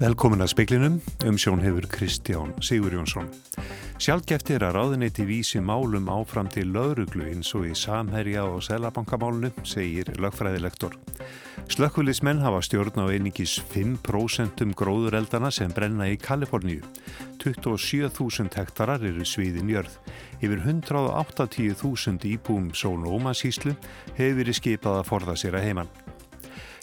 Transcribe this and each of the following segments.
Velkomin að speiklinum, um sjón hefur Kristján Sigur Jónsson. Sjálfgeft er að ráðuneyti vísi málum áfram til lauruglu eins og í samherja og selabankamálunu, segir lögfræðilektor. Slökkulismenn hafa stjórn á einingis 5% um gróðureldana sem brenna í Kaliforníu. 27.000 hektarar eru sviðin jörð. Yfir 180.000 íbúum Sónóma síslu hefur verið skipað að forða sér að heimann.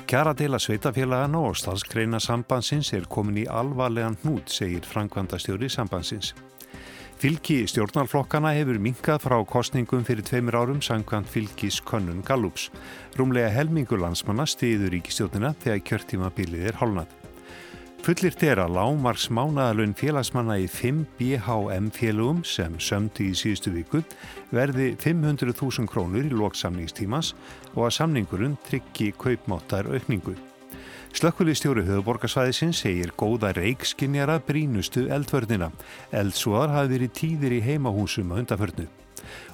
Kjaradela sveitafélagana og stafskreina sambansins er komin í alvarlegan hnút, segir Frankvandastjóri sambansins. Fylgi stjórnarflokkana hefur minkað frá kostningum fyrir tveimur árum sangkvæmt fylgis könnun Gallups. Rúmlega helmingu landsmanna stiður ríkistjóðina þegar kjörtíma bilið er hálnað. Fullirt er að lágmarks mánaðalun félagsmanna í 5 BHM félagum sem sömdi í síðustu viku verði 500.000 krónur í loksamningstímas og að samningurinn tryggi kaupmáttar aukningu. Slökkulistjóri höfuborgarsvæðisins segir góða reikskinjara brínustu eldvörnina. Eldsúðar hafi verið tíðir í heimahúsum að undaförnu.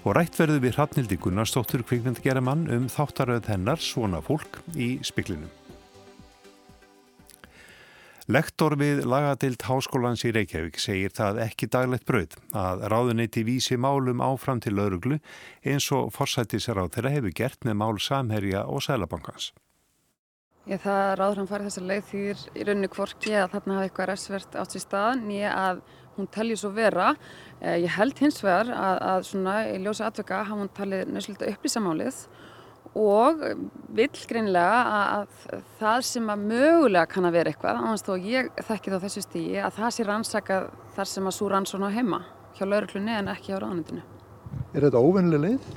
Og rætt verður við Hrafnildi Gunnarsdóttur kvikmyndgeramann um þáttaröð hennar svona fólk í spiklinum. Lektor við lagadild Háskólans í Reykjavík segir það ekki daglegt brauð að ráðuneyti vísi málum áfram til lauruglu eins og forsættisráð þeirra hefur gert með mál samherja og sælabankans. Ég það ráður hann farið þessa leið þýr í rauninu kvorki að þarna hafa eitthvað resvert átt sér stað nýja að hún telji svo vera. Eh, ég held hins vegar að, að svona í ljósa atveka hafa hún talið nöðslega upplýsamálið og vill greinlega að það sem að mögulega kann að vera eitthvað, ánast þó ég þekki þá þessu stígi, að það sé rannsakað þar sem að svo rannsóna heima hjá lauruglunni en ekki hjá ráðanendinu. Er þetta óvennileg leið?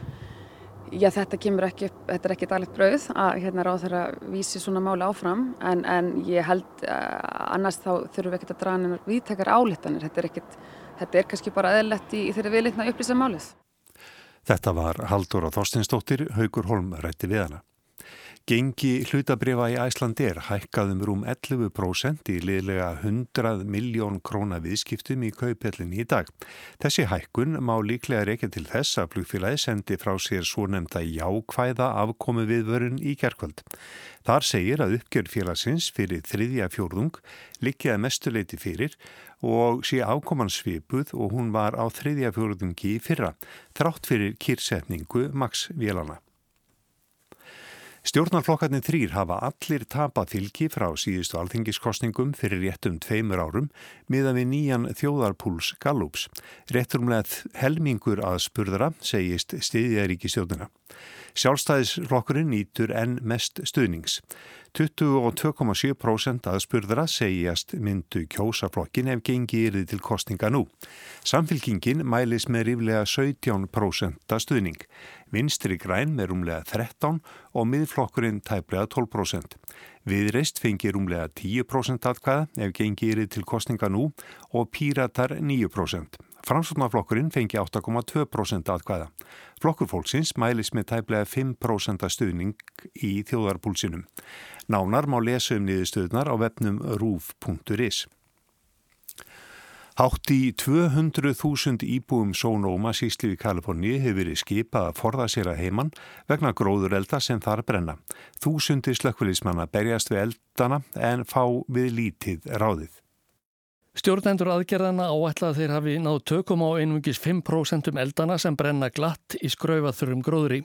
Já, þetta kemur ekki, þetta er ekki daglegt brauð að hérna ráð þeirra vísi svona máli áfram en, en ég held uh, annars þá þurfum við ekkert að draga nefnir viðtakar álittanir, þetta er ekkert, þetta er kannski bara eðlert í, í þeirri viðlitna upplýsa málið. Þetta var Haldur og Þorstinsdóttir, Haugur Holm rætti við hana. Gengi hlutabrifa í Æslandir hækkaðum rúm 11% í liðlega 100 miljón króna viðskiptum í kaupellinni í dag. Þessi hækkun má líklega reykja til þess að flugfélagi sendi frá sér svo nefnda jákvæða afkomi viðvörun í gerkvöld. Þar segir að uppgjör félagsins fyrir þriðja fjórðung likjaði mestuleiti fyrir og sé afkoman svipuð og hún var á þriðja fjórðungi í fyrra, þrátt fyrir kýrsetningu Max Vélana. Stjórnarflokkarnir þrýr hafa allir tapað fylgi frá síðustu alþingiskostningum fyrir réttum tveimur árum miðan við nýjan þjóðarpúls Gallups. Rétturumlega helmingur að spurðara segist stiðjaríki stjórnina. Sjálfstæðisflokkurinn nýtur enn mest stuðnings. 22,7% að spurðra segjast myndu kjósaflokkin ef gengi yrði til kostninga nú. Samfylkingin mælis með ríflega 17% að stuðning. Vinstri græn með rúmlega 13% og miðflokkurinn tæplega 12%. Viðreist fengir rúmlega 10% atkvæða ef gengi yrði til kostninga nú og píratar 9%. Framsvotnaflokkurinn fengi 8,2% aðkvæða. Flokkur fólksins mælis með tæplega 5% stuðning í þjóðarbúlsinum. Nánar má lesa um niðurstöðnar á vefnum rúf.is. Hátt í 200.000 íbúum Sónóma síslu í Kaliforni hefur verið skipað að forða sér að heimann vegna gróðurelda sem þar brenna. Þúsundir slökkvölismanna berjast við eldana en fá við lítið ráðið. Stjórnendur aðgerðana áætla að þeir hafi náðu tökum á einungis 5% um eldana sem brenna glatt í skrauvað þurrum gróðri.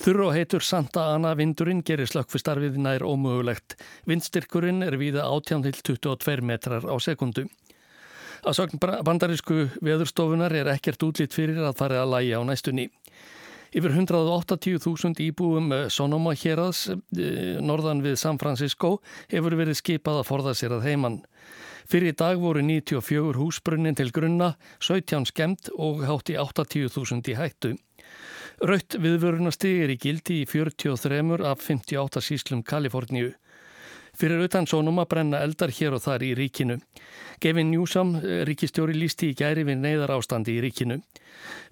Þurru og heitur Santa Ana vindurinn gerir slökkfistarfið nær ómögulegt. Vindstyrkurinn er víða 18-22 metrar á sekundu. Að sögn bandarísku veðurstofunar er ekkert útlýtt fyrir að fara að læja á næstunni. Yfir 180.000 íbúum Sonoma hérads eh, norðan við San Francisco hefur verið skipað að forða sér að heimann. Fyrir í dag voru 94 húsbrunnin til grunna, 17 skemmt og hátti 80.000 í hættu. Raut viðvörunasti er í gildi í 43 af 58 síslum Kaliforníu. Fyrir utan sónum að brenna eldar hér og þar í ríkinu. Gevin Newsom, ríkistjóri, lísti í gæri við neyðar ástandi í ríkinu.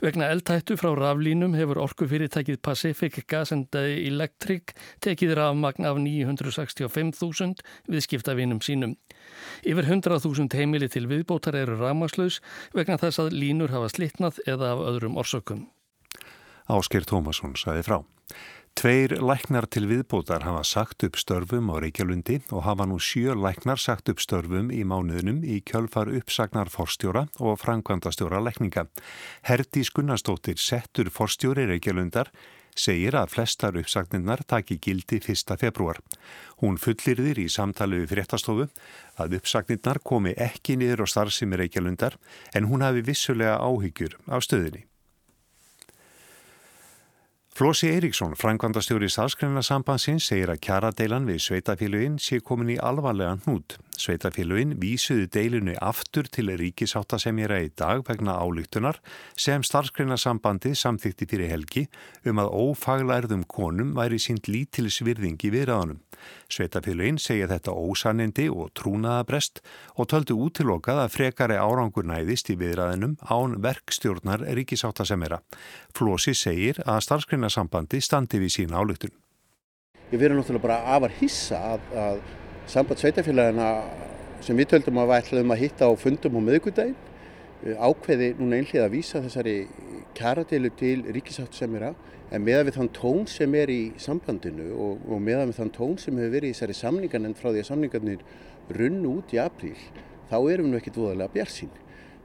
Vegna eldhættu frá raflínum hefur orkufyrirtækið Pacific Gas and Electric tekið rafmagn af 965.000 viðskiptavinum sínum. Yfir 100.000 heimili til viðbótar eru rafmagslaus vegna þess að línur hafa slittnað eða af öðrum orsökum. Ásker Tómasson saði frá. Tveir læknar til viðbótar hafa sagt upp störfum á Reykjalundi og hafa nú sjö læknar sagt upp störfum í mánuðunum í kjölfar uppsagnar forstjóra og frangvandastjóra lækninga. Herdi Skunnarstóttir settur forstjóri Reykjalundar segir að flestar uppsagninnar taki gildi 1. februar. Hún fullirðir í samtali við fréttastofu að uppsagninnar komi ekki niður á starfsimi Reykjalundar en hún hafi vissulega áhyggjur af stöðinni. Flósi Eiríksson, frangvandastjóri Sáskrænasambansins, segir að kjaradeilan við sveitafélugin sé komin í alvarlegan hnút. Sveitafélugin vísuði deilinu aftur til ríkisáttasemjera í dag vegna álíktunar sem starfsgreinasambandi samþykti fyrir helgi um að ófaglærðum konum væri sínt lítilsvirðingi viðraðanum. Sveitafélugin segja þetta ósanindi og trúnaðabrest og töldu útilokað að frekari árangur næðist í viðraðinum án verkstjórnar ríkisáttasemjera. Flósi segir að starfsgreinasambandi standi við sína álíktun. Ég verður náttúrulega bara afar hissa að, að samband sveitafélagina sem við töldum að við ætlaðum að hitta á fundum á miðugudaginn eh, ákveði núna einhlið að vísa þessari kjaradeilu til ríkisáttusemjara en meðan við þann tón sem er í sambandinu og, og meðan við þann tón sem hefur verið í þessari samningan en frá því að samningarnir runn út í apríl þá erum við nú ekkert voðalega björnsín.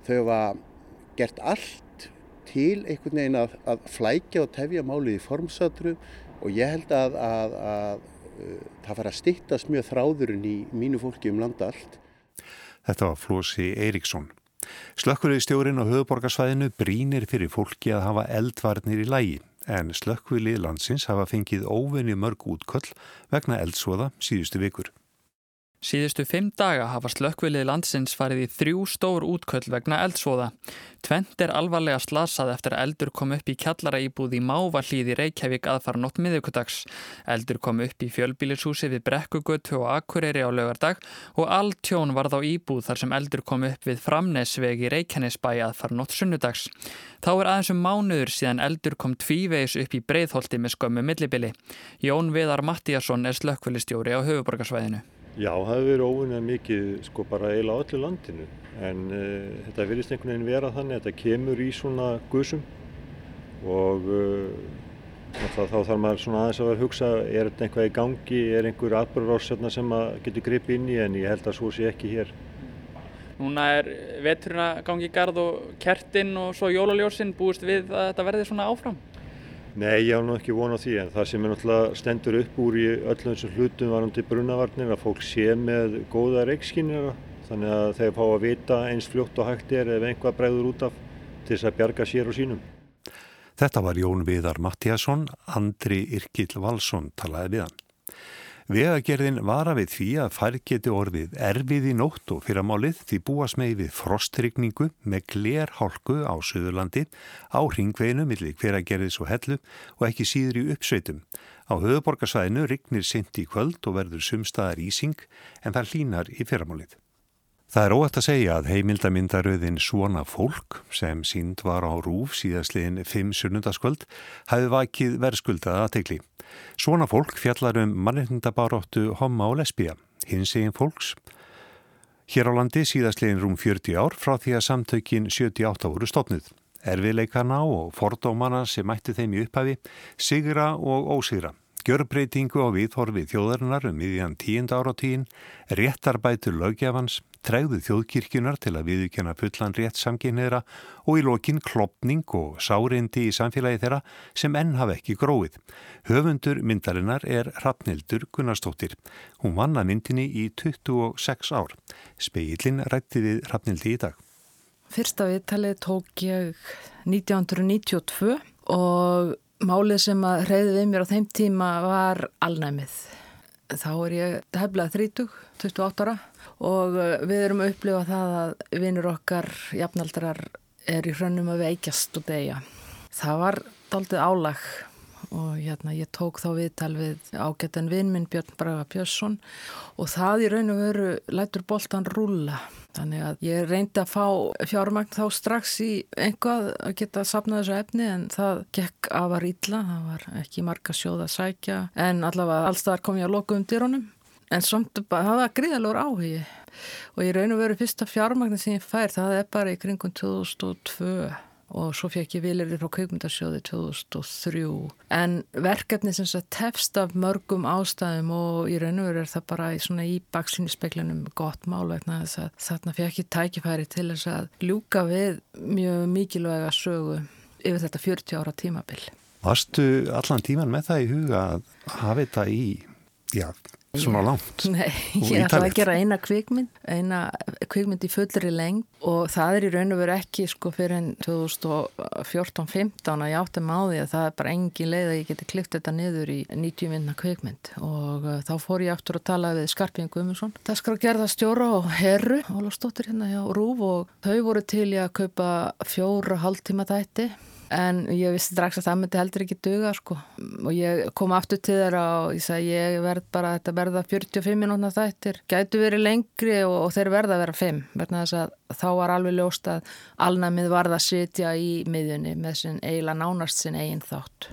Þau hafa gert allt til einhvern veginn að, að flækja og tefja málið í formsatru og ég held að, að, að það fara að stittast mjög þráðurinn í mínu fólki um landa allt. Þetta var Flósi Eiríksson. Slökkurði stjórin á höfuborgarsvæðinu brínir fyrir fólki að hafa eldvarnir í lægi en slökkvili landsins hafa fengið óvenni mörg útköll vegna eldsvoða síðustu vikur. Síðustu fimm daga hafa slökkvilið landsins farið í þrjú stór útköll vegna eldsvoða. Tvent er alvarlega slasað eftir að eldur kom upp í kjallara íbúð í Mávalíði Reykjavík aðfara nótt miðugudags. Eldur kom upp í fjölbílishúsi við Brekkugötu og Akureyri á lögardag og all tjón varð á íbúð þar sem eldur kom upp við Framnesvegi Reykjanesbæ aðfara nótt sunnudags. Þá er aðeins um mánuður síðan eldur kom tvívegis upp í Breitholti með skömmu millibili. Jón Viðar Mattíasson er slökkvilistjóri á höfuborgarsvæðinu. Já, það hefur verið óvinnað mikið sko bara eiginlega öllu landinu en uh, þetta verðist einhvern veginn vera þannig að þetta kemur í svona gusum og uh, þá þarf maður svona aðeins að vera að hugsa er þetta eitthvað í gangi, er einhver atbyrgarás sem getur gripið inn í en ég held að svo sé ekki hér. Núna er veturinn að gangi í gard og kertinn og svo jólaljósinn búist við að þetta verði svona áfram? Nei, ég á nú ekki vona því en það sem er náttúrulega stendur upp úr í öllum þessum hlutum varandi brunavarnir að fólk sé með góða reikskinnir þannig að þeir fá að vita eins fljótt og hægt er ef einhvað bregður út af til þess að bjarga sér og sínum. Þetta var Jón Viðar Mattíasson, Andri Irkil Valsson talaði við hann. Vegagerðin vara við því að fær geti orðið erfið í nótt og fyrramálið því búast með við frostrykningu með glerhálku á Suðurlandi á ringveginu millir hveragerðis og hellu og ekki síður í uppsveitum. Á höfuborgarsvæðinu rignir sint í kvöld og verður sumstaðar ísing en það línar í fyrramálið. Það er óætt að segja að heimildamindaröðin Svona fólk sem sínd var á rúf síðastliðin 5 sunnundaskvöld hafið vakið verðskuldað aðtegli. Svona fólk fjallar um mannreitndabaróttu homma og lesbija, hins egin fólks. Hér á landi síðastliðin rúm 40 ár frá því að samtökin 78 voru stopnud. Erfiðleikana og fordómana sem mætti þeim í upphafi, sigra og ósigra. Gjörbreytingu á viðhorfið þjóðarinnar um miðjan tíund áratíin, réttarbætur lögjafans, tregðu þjóðkirkjunar til að viðkjöna fullan rétt samkynniðra og í lokin klopning og sárindi í samfélagi þeirra sem enn hafa ekki gróið. Höfundur myndarinnar er Hrafnildur Gunnarsdóttir. Hún vanna myndinni í 26 ár. Speillin rætti við Hrafnildi í dag. Fyrsta viðtalið tók ég 1992 og Málið sem að hreyði við mér á þeim tíma var alnæmið. Þá er ég heflað 30, 28 ára og uh, við erum að upplifa það að vinnur okkar jafnaldrar er í hrönnum að veikjast og deyja. Það var daldið álag og hérna, ég tók þá viðtal við ágættan vinn minn Björn Braga Björnsson og það í raun og veru lætur boltan rúla. Þannig að ég reyndi að fá fjármagn þá strax í einhvað að geta sapnað þessu efni en það gekk afar ítla, það var ekki marga sjóð að sækja en allavega allstaðar kom ég að loka um dýrónum en samt það var gríðalór áhugi. Og ég raun og veru fyrsta fjármagnin sem ég fær það er bara í kringum 2002 og svo fekk ég vilir frá kveikmyndasjóði 2003 en verkefni sem sagt tefst af mörgum ástæðum og í raun og veru er það bara í, í baksinnispeglinum gott mál vegna þess að þarna fekk ég tækifæri til þess að ljúka við mjög mikilvæga sögu yfir þetta 40 ára tímabil. Varstu allan tíman með það í huga að hafa þetta í, já, svona langt? Nei, ég ætlaði að gera eina kvikmynd, eina kvikmynd í fullri leng og það er í raun og veru ekki sko fyrir enn 2014-15 að ég átti máði að það er bara engin leið að ég geti klikt þetta niður í 90 minna kvikmynd og uh, þá fór ég aftur að tala við Skarpín Guðmundsson. Það skar að gerða stjóra og herru, Ólafsdóttir hérna hjá Rúf og þau voru til ég að kaupa fjóra hálftíma þætti en ég vissi strax að það myndi heldur ekki duga sko. Og ég kom aftur til þeirra og ég sagði ég verð bara þetta verða 45 minútna þættir. Gætu verið lengri og, og þeir verða að vera 5 verðna þess að þá var alveg ljóst að alnamið varða að sitja í miðjunni með sin eiginlega nánast sin eigin þátt.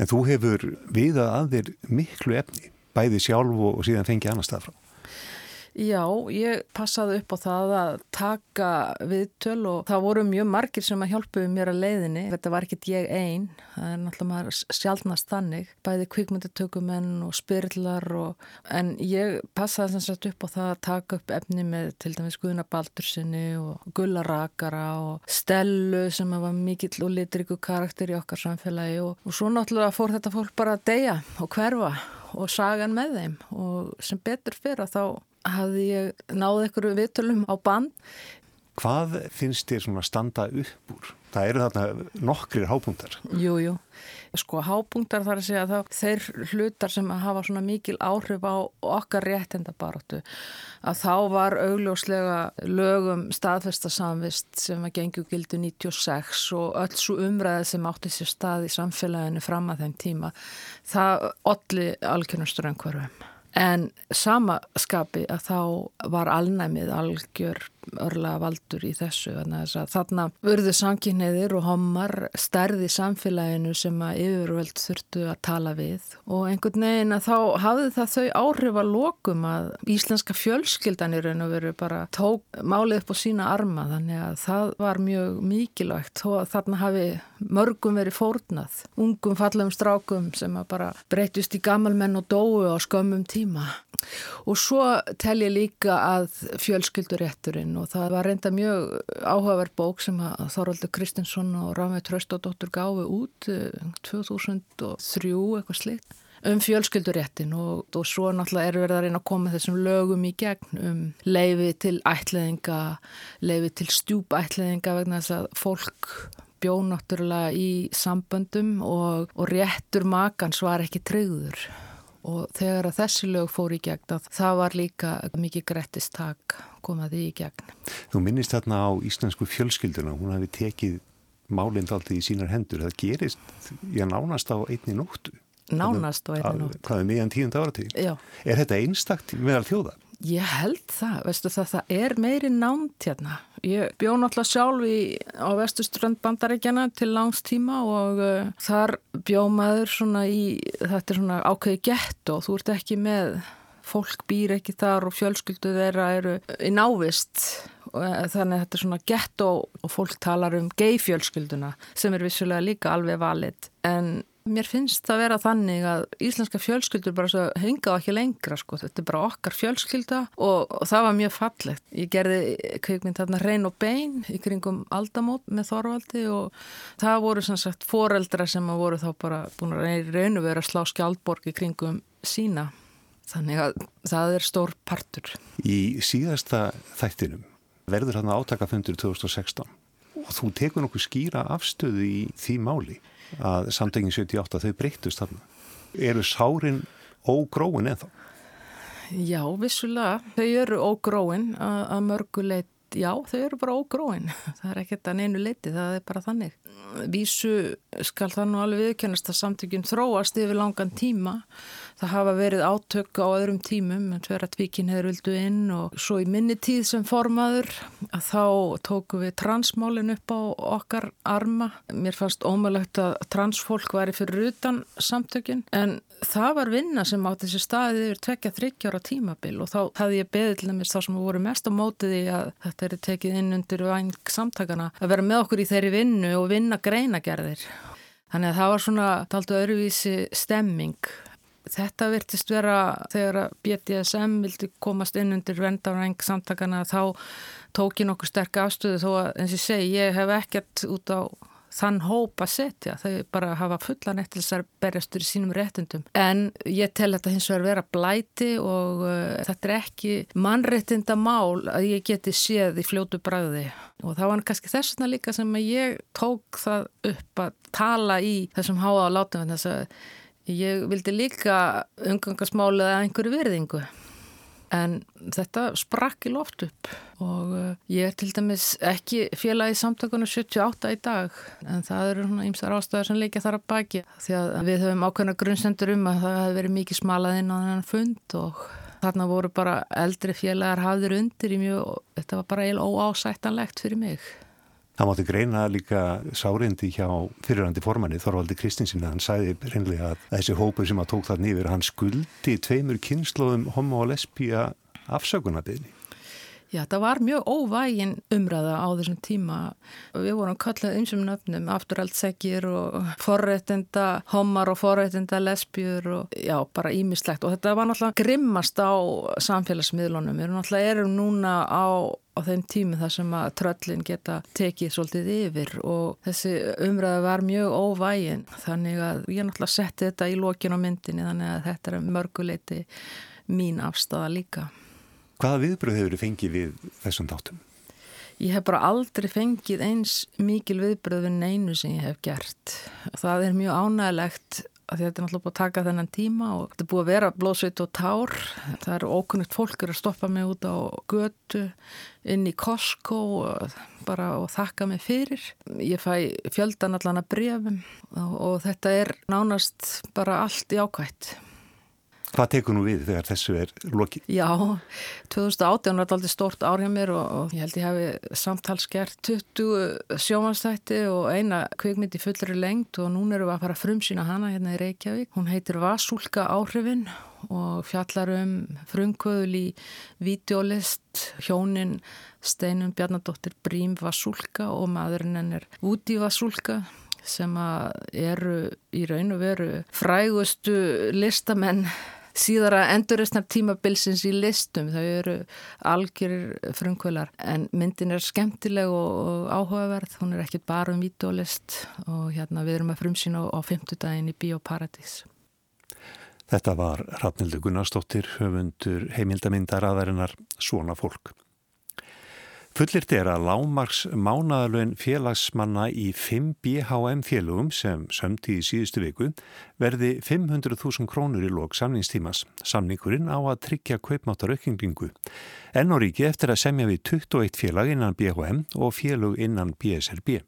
En þú hefur viðað að þér miklu efni bæði sjálf og síðan fengi annar stað frá Já, ég passaði upp á það að taka viðtöl og það voru mjög margir sem að hjálpuði mér að leiðinni. Þetta var ekkit ég einn, það er náttúrulega sjálfnast þannig, bæði kvikmyndatökumenn og spyrlar og en ég passaði sem sagt upp á það að taka upp efni með til dæmis Guðuna Baldursinni og Gulla Rakara og Stellu sem var mikill og litriku karakter í okkar samfélagi og, og svo náttúrulega fór þetta fólk bara að deyja og hverfa og sagan með þeim og sem betur fyrir að þá hafði ég náð einhverju viðtölum á band. Hvað finnst þér svona standa upp úr? Það eru þarna nokkrir hápunktar. Jú, jú. Sko hápunktar þarf að segja að það, þeir hlutar sem hafa svona mikil áhrif á okkar réttindabaróttu að þá var augljóslega lögum staðfestasamvist sem að gengju gildu 96 og öll svo umræði sem átti sér stað í samfélaginu fram að þeim tíma það olli algjörnustur einhverjum. En samaskapi að þá var alnæmið algjör örla valdur í þessu þarna vörðu sanginniðir og homar stærði samfélaginu sem að yfirvöld þurftu að tala við. Og einhvern veginn að þá hafði það þau áhrif að lokum að íslenska fjölskyldanir en að veru bara tók málið upp á sína arma þannig að það var mjög mikilvægt. Að þarna hafi mörgum verið fórnað ungum fallum strákum sem að bara breytist í gammalmenn og dói á skömmum tíma. Og svo tel ég líka að fjölskyldurétturinn og það var reynda mjög áhugaverð bók sem að Þorvaldur Kristinsson og Rámið Tröstadóttur gáfi út 2003 eh, eitthvað slikt um fjölskylduréttin. Og, og svo náttúrulega er verið að reyna að koma þessum lögum í gegn um leifi til ætleðinga, leifi til stjúpætleðinga vegna þess að fólk bjó náttúrulega í samböndum og, og réttur makans var ekki treyður og þegar að þessi lög fór í gegn það var líka mikið grettistak komaði í gegn. Þú minnist þarna á íslensku fjölskylduna, hún hafi tekið málind aldrei í sínar hendur, það gerist já nánast á einni nóttu. Nánast á einni nóttu. Hvað er meðan tíund áratíð? Já. Er þetta einstakt meðal þjóða? Ég held það, veistu það, það er meiri námt hérna. Ég bjó náttúrulega sjálf í, á vestuströnd bandaríkjana til langs tíma og uh, þar bjó maður svona í, þetta er svona ákveði gett og þú ert ekki með, fólk býr ekki þar og fjölskyldu þeirra eru í návist uh, þannig að þetta er svona gett og, fólk talar um gei fjölskylduna sem er vissulega líka alveg valið en Mér finnst það að vera þannig að íslenska fjölskyldur bara henga á ekki lengra sko. Þetta er bara okkar fjölskylda og, og það var mjög fallegt. Ég gerði kveikmynd þarna reyn og bein í kringum aldamót með Þorvaldi og það voru sem sagt foreldra sem voru þá bara búin að reynu vera að slá skjaldborg í kringum sína. Þannig að það er stór partur. Í síðasta þættinum verður hann átakafundur 2016 og þú tekur nokkuð skýra afstöðu í því máli að samtengin 78 þau breytust þarna. Eru sárin ógróin eða? Já, vissulega. Þau eru ógróin að mörguleit. Já, þau eru bara ógróin. Það er ekkert að neinu leiti, það er bara þannig. Vísu skal það nú alveg viðkennast að samtökjum þróast yfir langan tíma Það hafa verið átök á öðrum tímum en tverja tvíkin hefur vildu inn og svo í minni tíð sem formaður að þá tóku við transmálin upp á okkar arma. Mér fannst ómulagt að transfólk væri fyrir utan samtökin en það var vinna sem átti sér staðið yfir tvekja þryggjára tímabil og þá hefði ég beðið til þess þá sem voru mest á mótiði að þetta er tekið inn undir væng samtakana að vera með okkur í þeirri vinnu og vinna greinagerðir. Þannig að það var svona taldu öruvísi stemming. Þetta virtist vera þegar BDSM vildi komast inn undir vendarvæng samtakana þá tók ég nokkuð sterk afstöðu þó að eins og segi ég hef ekkert út á þann hóp að setja, þau bara hafa fullan eftir þessar berjastur í sínum réttundum en ég tel þetta hins vegar vera blæti og uh, þetta er ekki mannréttinda mál að ég geti séð í fljótu bræði og það var kannski þess vegna líka sem ég tók það upp að tala í þessum háa á látum þess að ég vildi líka umgangasmálið að einhverju verðingu En þetta sprakk í loft upp og uh, ég er til dæmis ekki félagi samtökunum 78 í dag en það eru svona ýmsar ástöðar sem leikja þar að baki því að við höfum ákveðna grunnsendur um að það hefði verið mikið smalað inn á þennan fund og þarna voru bara eldri félagar hafðir undir í mjög þetta var bara eiginlega óásættanlegt fyrir mig. Það mátti greina líka sárindi hjá fyrirhandi formanni Þorvaldi Kristinsin að hann sæði reynlega að þessi hópur sem að tók það nýfur hann skuldi tveimur kynnslóðum homo og lesbía afsökunarbyðni. Já, það var mjög óvægin umræða á þessum tíma. Við vorum kallað einsum nöfnum, afturhaldsegir og forrættinda homar og forrættinda lesbjur og já, bara ímislegt. Og þetta var náttúrulega grimmast á samfélagsmiðlunum. Við erum náttúrulega erum núna á, á þeim tími þar sem að tröllin geta tekið svolítið yfir og þessi umræða var mjög óvægin. Þannig að ég náttúrulega setti þetta í lokin á myndinni þannig að þetta er mörguleiti mín afstafa líka. Hvaða viðbröð hefur þið fengið við þessum dátum? Ég hef bara aldrei fengið eins mikil viðbröð við neinu sem ég hef gert. Það er mjög ánægilegt að þetta er náttúrulega búið að taka þennan tíma og þetta er búið að vera blóðsveit og tár. Það eru ókunnugt fólkur að stoppa mig út á götu inn í Costco og, og þakka mig fyrir. Ég fæ fjöldan allan að brefum og, og þetta er nánast bara allt í ákvætt. Hvað tekur nú við þegar þessu er lokið? Já, 2018 var alltaf stort ár hjá mér og, og ég held ég hafi samtalskert 20 sjómanstætti og eina kvikmyndi fullri lengt og núna erum við að fara að frumsýna hana hérna í Reykjavík. Hún heitir Vasúlka áhrifin og fjallar um frumkvöðul í videolist hjónin Steinum Bjarnadóttir Brím Vasúlka og maðurinn henn er Úti Vasúlka sem eru í raun og veru frægustu listamenn síðara enduristnar tímabilsins í listum, þau eru algjörir frumkvölar en myndin er skemmtileg og áhugaverð. Hún er ekki bara um videolist og hérna við erum að frumsýna á fymtudagin í Bíóparadís. Þetta var Rafnildur Gunnarsdóttir höfundur heimildamindar aðarinnar Svona fólk Fullirt er að lámarks mánaðalön félagsmanna í 5 BHM félögum sem sömti í síðustu viku verði 500.000 krónur í lók samningstímas. Samningurinn á að tryggja kaupmáttaraukinglingu. Enn og ríki eftir að semja við 21 félag innan BHM og félög innan BSRB.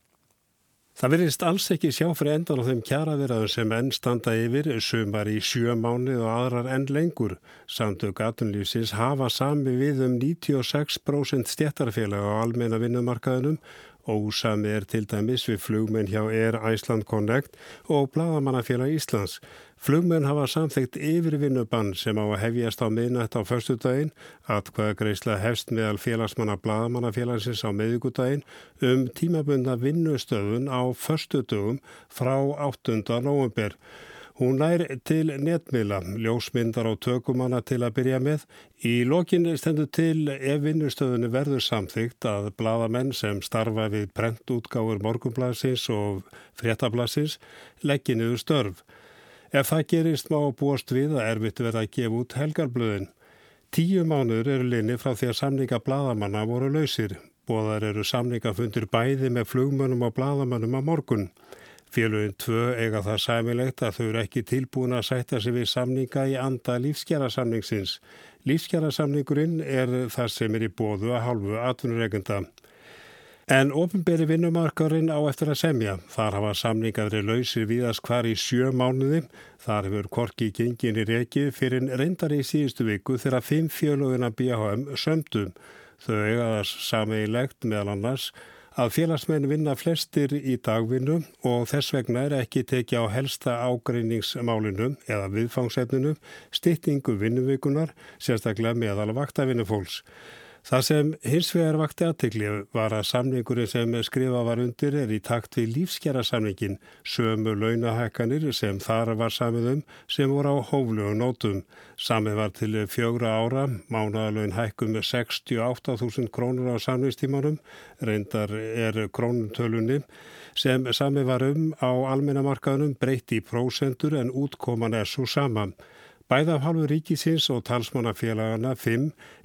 Það verðist alls ekki sjá fyrir endan á þeim kjaraverðar sem enn standa yfir sumar í sjö mánu og aðrar enn lengur. Samtök atunlýfsins hafa sami við um 96% stjættarfélag á almenna vinnumarkaðunum Ósami er til dæmis við flugmenn hjá Air Iceland Connect og Bladamannafélag Íslands. Flugmenn hafa samþygt yfirvinnubann sem á að hefjast á miðnætt á förstudaginn, atkvæða greisla hefst meðal félagsmanna Bladamannafélagsins á miðugudaginn um tímabunda vinnustöðun á förstudugum frá 8. november. Hún nær til netmiðla, ljósmyndar á tökumanna til að byrja með. Í lokin stendur til ef vinnustöðunni verður samþygt að bladamenn sem starfa við prentútgáfur morgunblassins og fréttablassins leggja niður störf. Ef það gerist má búast við að erfitt verða að gefa út helgarblöðin. Tíu mánuður eru linni frá því að samninga bladamanna voru lausir. Bóðar eru samningafundir bæði með flugmönnum og bladamannum á morgun. Félugin tvö eiga það sæmilegt að þau eru ekki tilbúin að sætta sig við samninga í anda lífskjærasamningsins. Lífskjærasamningurinn er það sem er í bóðu að hálfu atvinnureikunda. En ofinberi vinnumarkarinn á eftir að semja. Þar hafa samningaðri lausir viðast hvar í sjö mánuði. Þar hefur Korki gengin í reikið fyrir reyndar í síðustu viku þegar fimm fjölugina BHM sömdum. Þau eiga það samilegt meðal annars að félagsmenn vinna flestir í dagvinnu og þess vegna er ekki tekið á helsta ágreiningsmálinu eða viðfangsefninu styttingu vinnuvikunar, sérstaklega meðal vaktavinnufólks. Það sem hins vegar vakti aðtegli var að samningurinn sem skrifa var undir er í takt við lífskjara samningin sömu launahækkanir sem þar var samið um sem voru á hóflugum nótum. Samið var til fjögra ára, mánaðalögin hækkum með 68.000 krónur á samningstímanum, reyndar er krónutölunni sem samið var um á almennamarkaðunum breytti í prósendur en útkoman er svo saman. Bæða af halvu ríkisins og talsmannafélagana 5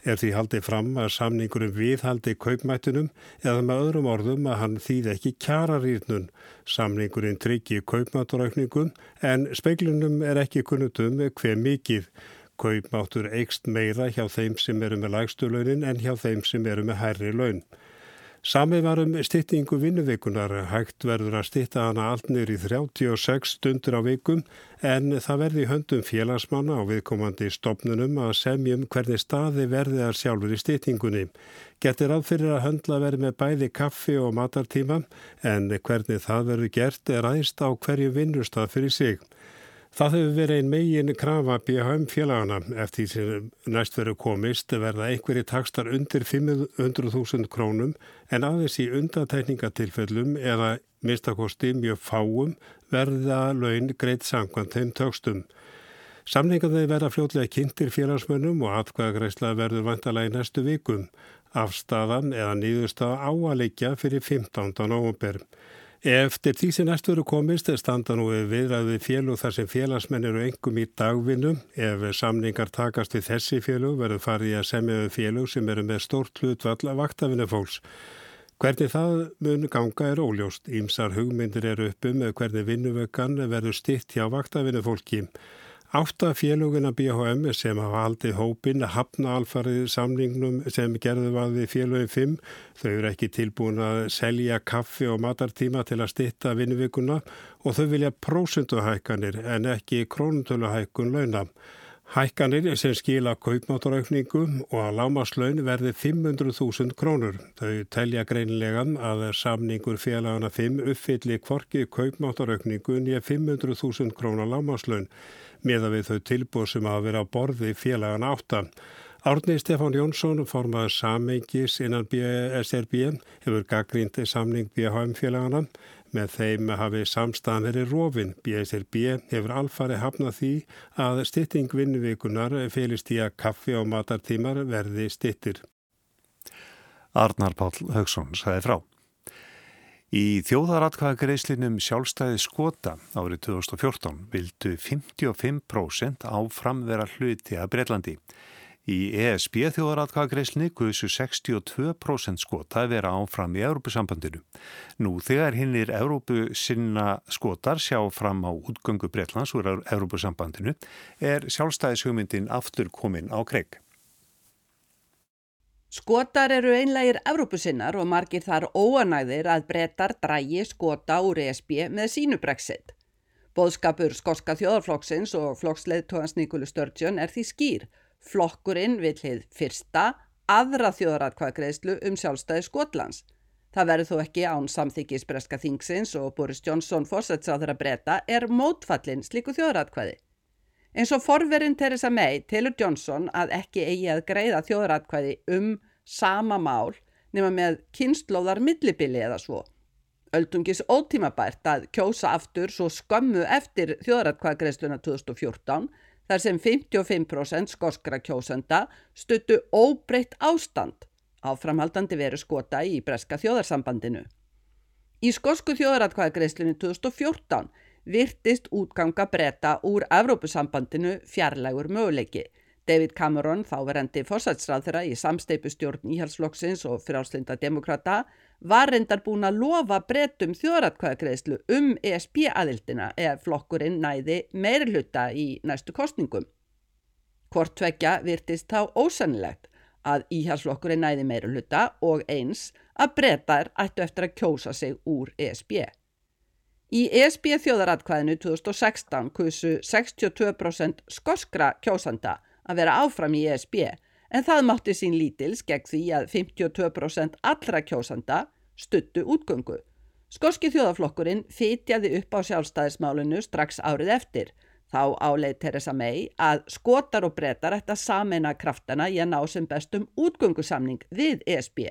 er því haldið fram að samningurum viðhaldi kaupmættunum eða með öðrum orðum að hann þýð ekki kjararýrnun. Samningurinn tryggi kaupmætturaukningum en speiklunum er ekki kunnutum hver mikið. Kaupmáttur eikst meira hjá þeim sem eru með lægstulaunin en hjá þeim sem eru með hærri laun. Samið var um styttingu vinnuveikunar, hægt verður að stytta hana allt neyri 36 stundur á veikum en það verði höndum félagsmanna á viðkomandi stopnunum að semjum hvernig staði verði að sjálfur í styttingunni. Getur aðfyrir að höndla verði með bæði kaffi og matartíma en hvernig það verður gert er aðeins á hverju vinnustaf fyrir sig. Það hefur verið ein megin krafa BHM félagana eftir sem næst verið komist verða einhverji takstar undir 500.000 krónum en aðeins í undatækningatilfellum eða mistakosti mjög fáum verða laun greitt sangkvæmt þeim tökstum. Samningaði verða fljótlega kynntir félagsmönnum og atkvæðagreisla verður vantalega í næstu vikum. Afstafan eða nýðustafa áalikja fyrir 15. november. Eftir því sem næstu eru komist standa nú viðræði félug þar sem félagsmenn eru engum í dagvinnu. Ef samningar takast við þessi félug verður farið að semja við félug sem eru með stórt hlutvall af vaktafinu fólks. Hvernig það mun ganga er óljóst. Ímsar hugmyndir eru uppi með um hvernig vinnuvökan verður stitt hjá vaktafinu fólki. Átta félugina BHM sem hafa haldið hópin hafna alfarið samningnum sem gerðu var við félugin 5. Þau eru ekki tilbúin að selja kaffi og matartíma til að stitta vinnuvikuna og þau vilja prósunduhækkanir en ekki krónutöluhækkun launa. Hækkanir sem skila kaupmáttaraukningu og að lámaslaun verði 500.000 krónur. Þau telja greinlegan að samningur félagana 5 uppfylli kvorki kaupmáttaraukningu nýja 500.000 krónar lámaslaun meða við þau tilbúð sem hafa verið á borði félagan áttan. Árni Stefán Jónsson, formaður samengis innan BSRB, hefur gaggrindi samning BHM félagana. Með þeim hafi samstæðan verið rofin. BSRB hefur alfari hafnað því að stytting vinnuvikunar félist í að kaffi og matartímar verði styttir. Arnar Pál Haugsson sagði frá. Í þjóðaratkvæðagreislinum sjálfstæði skota árið 2014 vildu 55% áfram vera hluti að Breitlandi. Í ESB þjóðaratkvæðagreislinni guðsu 62% skota vera áfram í Európusambandinu. Nú þegar hinnir Európu sinna skotar sjá fram á útgöngu Breitlands úr Európusambandinu er sjálfstæðishugmyndin aftur komin á kreik. Skotar eru einlegir Evrópusinnar og margir þar óanæðir að brettar drægi skota úr ESB með sínu brexit. Bóðskapur skorska þjóðarflokksins og flokksleðtóðans Nikulu Sturgeon er því skýr. Flokkurinn vil hið fyrsta, aðra þjóðaratkvæðgreðslu um sjálfstæði Skotlands. Það verður þó ekki án samþykis breska þingsins og Boris Johnson fórsætsáður að breyta er mótfallin slíku þjóðaratkvæði. Eins og forverinn Theresa May telur Johnson að ekki eigi að greiða þjóðratkvæði um sama mál nema með kynnslóðar millibili eða svo. Öldungis ótímabært að kjósa aftur svo skömmu eftir þjóðratkvæðgreðsluna 2014 þar sem 55% skoskra kjósenda stuttu óbreytt ástand áframhaldandi veru skota í breska þjóðarsambandinu. Í skosku þjóðratkvæðgreðslunu 2014 virtist útganga breyta úr Evrópusambandinu fjarlægur möguleiki. David Cameron, þáverandi fórsætsræðra í samsteipustjórn íhalsflokksins og frjálslinda demokrata, var reyndar búin að lofa breytum þjóratkvæðagreðslu um ESB-aðildina eða flokkurinn næði meiri hluta í næstu kostningum. Hvort tvekja virtist þá ósannilegt að íhalsflokkurinn næði meiri hluta og eins að breytar ættu eftir að kjósa sig úr ESB. Í ESB þjóðaratkvæðinu 2016 kusu 62% skoskra kjósanda að vera áfram í ESB en það mátti sín lítils gegn því að 52% allra kjósanda stuttu útgöngu. Skoski þjóðaflokkurinn fitjaði upp á sjálfstæðismálinu strax árið eftir. Þá áleið Theresa May að skotar og brettar ætti að samena kraftana í að ná sem bestum útgöngusamning við ESB.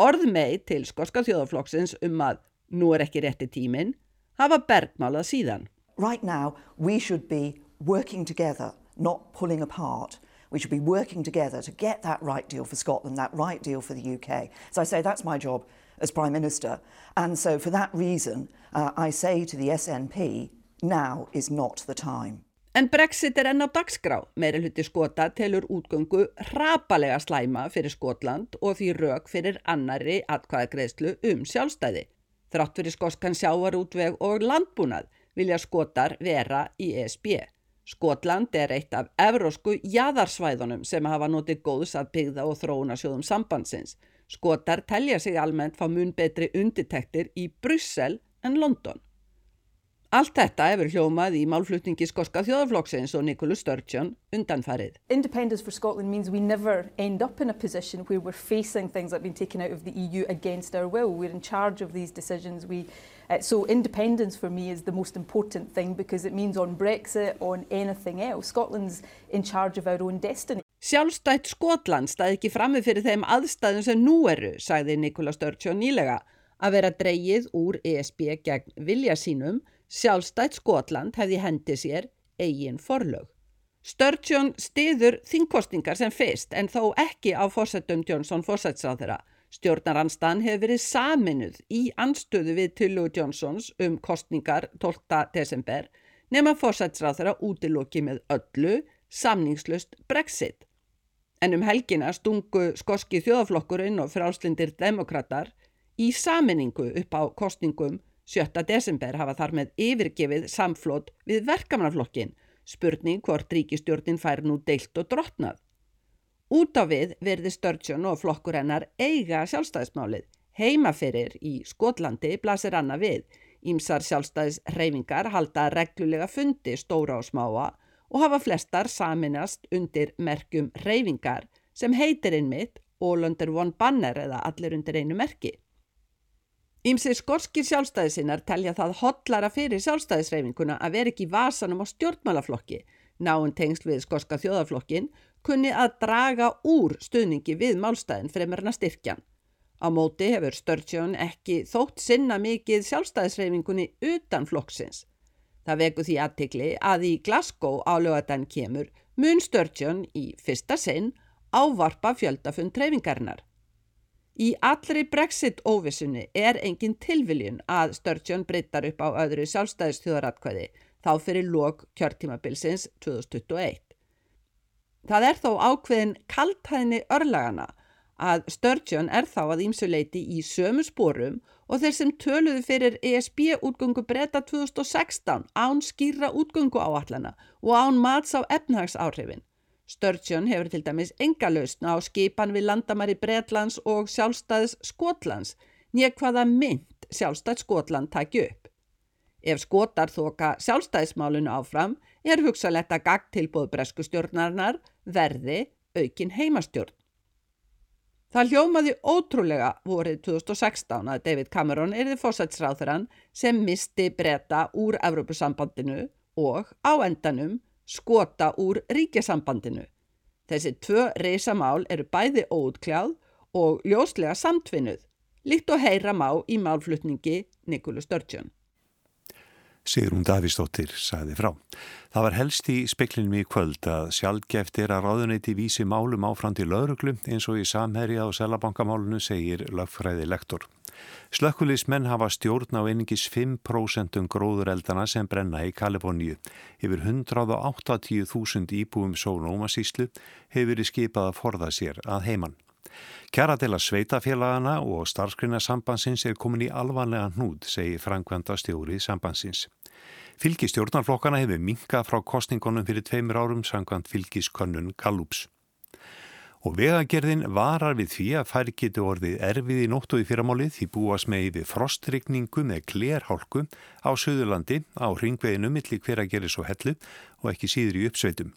Orð May til skoska þjóðaflokksins um að nú er ekki rétti tíminn hafa bergmálað síðan. Right now we should be working together, not pulling apart. We should be working together to get that right deal for Scotland, that right deal for the UK. So I say that's my job as Prime Minister. And so for that reason, uh, I say to the SNP, now is not the time. En Brexit er enn á dagskrá. Meiri hluti skota telur útgöngu rapalega slæma fyrir Skotland og því rauk fyrir annari atkvæðagreðslu um sjálfstæði. Þrátt fyrir skoskan sjávarútveg og landbúnað vilja skotar vera í ESB. Skotland er eitt af evrósku jæðarsvæðunum sem hafa notið góðs að byggða og þróuna sjóðum sambandsins. Skotar telja sig almennt fá mun betri undirtektir í Bryssel en London. Allt þetta hefur hljómað í málflutningi skoska þjóðaflokksins og Nicola Sturgeon undanfarið. Independence for Scotland means we never end up in a position where we're facing things that have been taken out of the EU against our will. We're in charge of these decisions. We, uh, so independence for me is the most important thing because it means on Brexit, on anything else, Scotland's in charge of our own destiny. Sjálfstætt Skotland staði ekki frammi fyrir þeim aðstæðum sem nú eru, sagði Nicola Sturgeon nýlega, að vera dreyið úr ESB gegn vilja sínum Sjálfstætt Skotland hefði hendi sér eigin forlög. Sturgeon stiður þingkostingar sem fyrst en þó ekki á fórsetum Johnson fórsetsráðara. Stjórnarannstan hefur verið saminuð í anstöðu við Tullu Johnsons um kostningar 12. desember nema fórsetsráðara útilóki með öllu samningslust Brexit. En um helgina stungu skoski þjóðaflokkurinn og frálslindir demokrater í saminningu upp á kostningum 7. desember hafa þar með yfirgefið samflót við verkamannaflokkin, spurning hvort ríkistjórnin fær nú deilt og drotnað. Út á við verði Sturgeon og flokkur hennar eiga sjálfstæðismálið. Heimaferir í Skotlandi blasir annað við. Ímsar sjálfstæðisreifingar halda reglulega fundi stóra og smáa og hafa flestar saminast undir merkjum reifingar sem heitir einmitt All Under One Banner eða allir undir einu merki. Ímsið skorskir sjálfstæðisinnar telja það hotlara fyrir sjálfstæðisreifinguna að vera ekki vasanum á stjórnmálaflokki. Náinn tengsl við skorska þjóðaflokkin kunni að draga úr stuðningi við málstæðin fremur en að styrkjan. Á móti hefur Sturgeon ekki þótt sinna mikið sjálfstæðisreifingunni utan flokksins. Það veku því aðtikli að í Glasgow álögadan kemur mun Sturgeon í fyrsta sinn ávarpa fjöldafund reifingarinnar. Í allri brexit óvissunni er engin tilviljun að Sturgeon breytar upp á öðru sjálfstæðistjóðaratkvæði þá fyrir lok kjörtímabilsins 2021. Það er þó ákveðin kaltæðni örlagana að Sturgeon er þá að ímsuleiti í sömu spórum og þeir sem töluðu fyrir ESB útgöngu breyta 2016 án skýra útgöngu áallana og án mats á efnahagsáhrifin. Sturgeon hefur til dæmis enga lausna á skipan við landamæri Breitlands og sjálfstæðs Skotlands nýja hvaða mynd sjálfstæðs Skotland taki upp. Ef skotar þoka sjálfstæðismálunu áfram er hugsaletta gagd tilbúð bresku stjórnarinnar verði aukin heimastjórn. Það hljómaði ótrúlega vorið 2016 að David Cameron erði fósætsráþurann sem misti breyta úr Evrópusambandinu og á endanum skota úr ríkjasambandinu. Þessi tvö reysamál eru bæði óutkljáð og ljóslega samtvinnuð, líkt og heyra má í málflutningi Nikulu Sturgeon. Sigrún Davísdóttir sagði frá. Það var helst í speklinum í kvöld að sjálfgeft er að ráðuneyti vísi málum áfram til lauruglu eins og í samherja og selabankamálunu segir lögfræði lektor. Slökkulismenn hafa stjórn á einingis 5% um gróðureldana sem brenna í Kaliforníu. Yfir 180.000 íbúum sónómasíslu hefur verið skipað að forða sér að heimann. Kjaradela sveitafélagana og starfskrinarsambansins er komin í alvanlega hnúd, segir Frankvenda stjórið sambansins. Fylgistjórnarflokkana hefur minkað frá kostningunum fyrir tveimur árum sangkvæmt fylgiskönnun Gallups. Og vegagerðin varar við því að fær getur orðið erfið í nóttu í fyrramálið því búast með yfir frostrykningu með klerhálku á Suðurlandi á ringveginu millir hver að gera svo hellu og ekki síður í uppsveitum.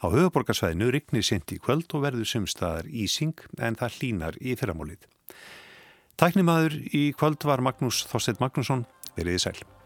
Á höfuborgarsvæðinu rygnir sent í kvöld og verður sumstaðar ísing en það hlínar í fyrramálið. Tæknimaður í kvöld var Magnús Þorstedt Magnússon, veriði sæl.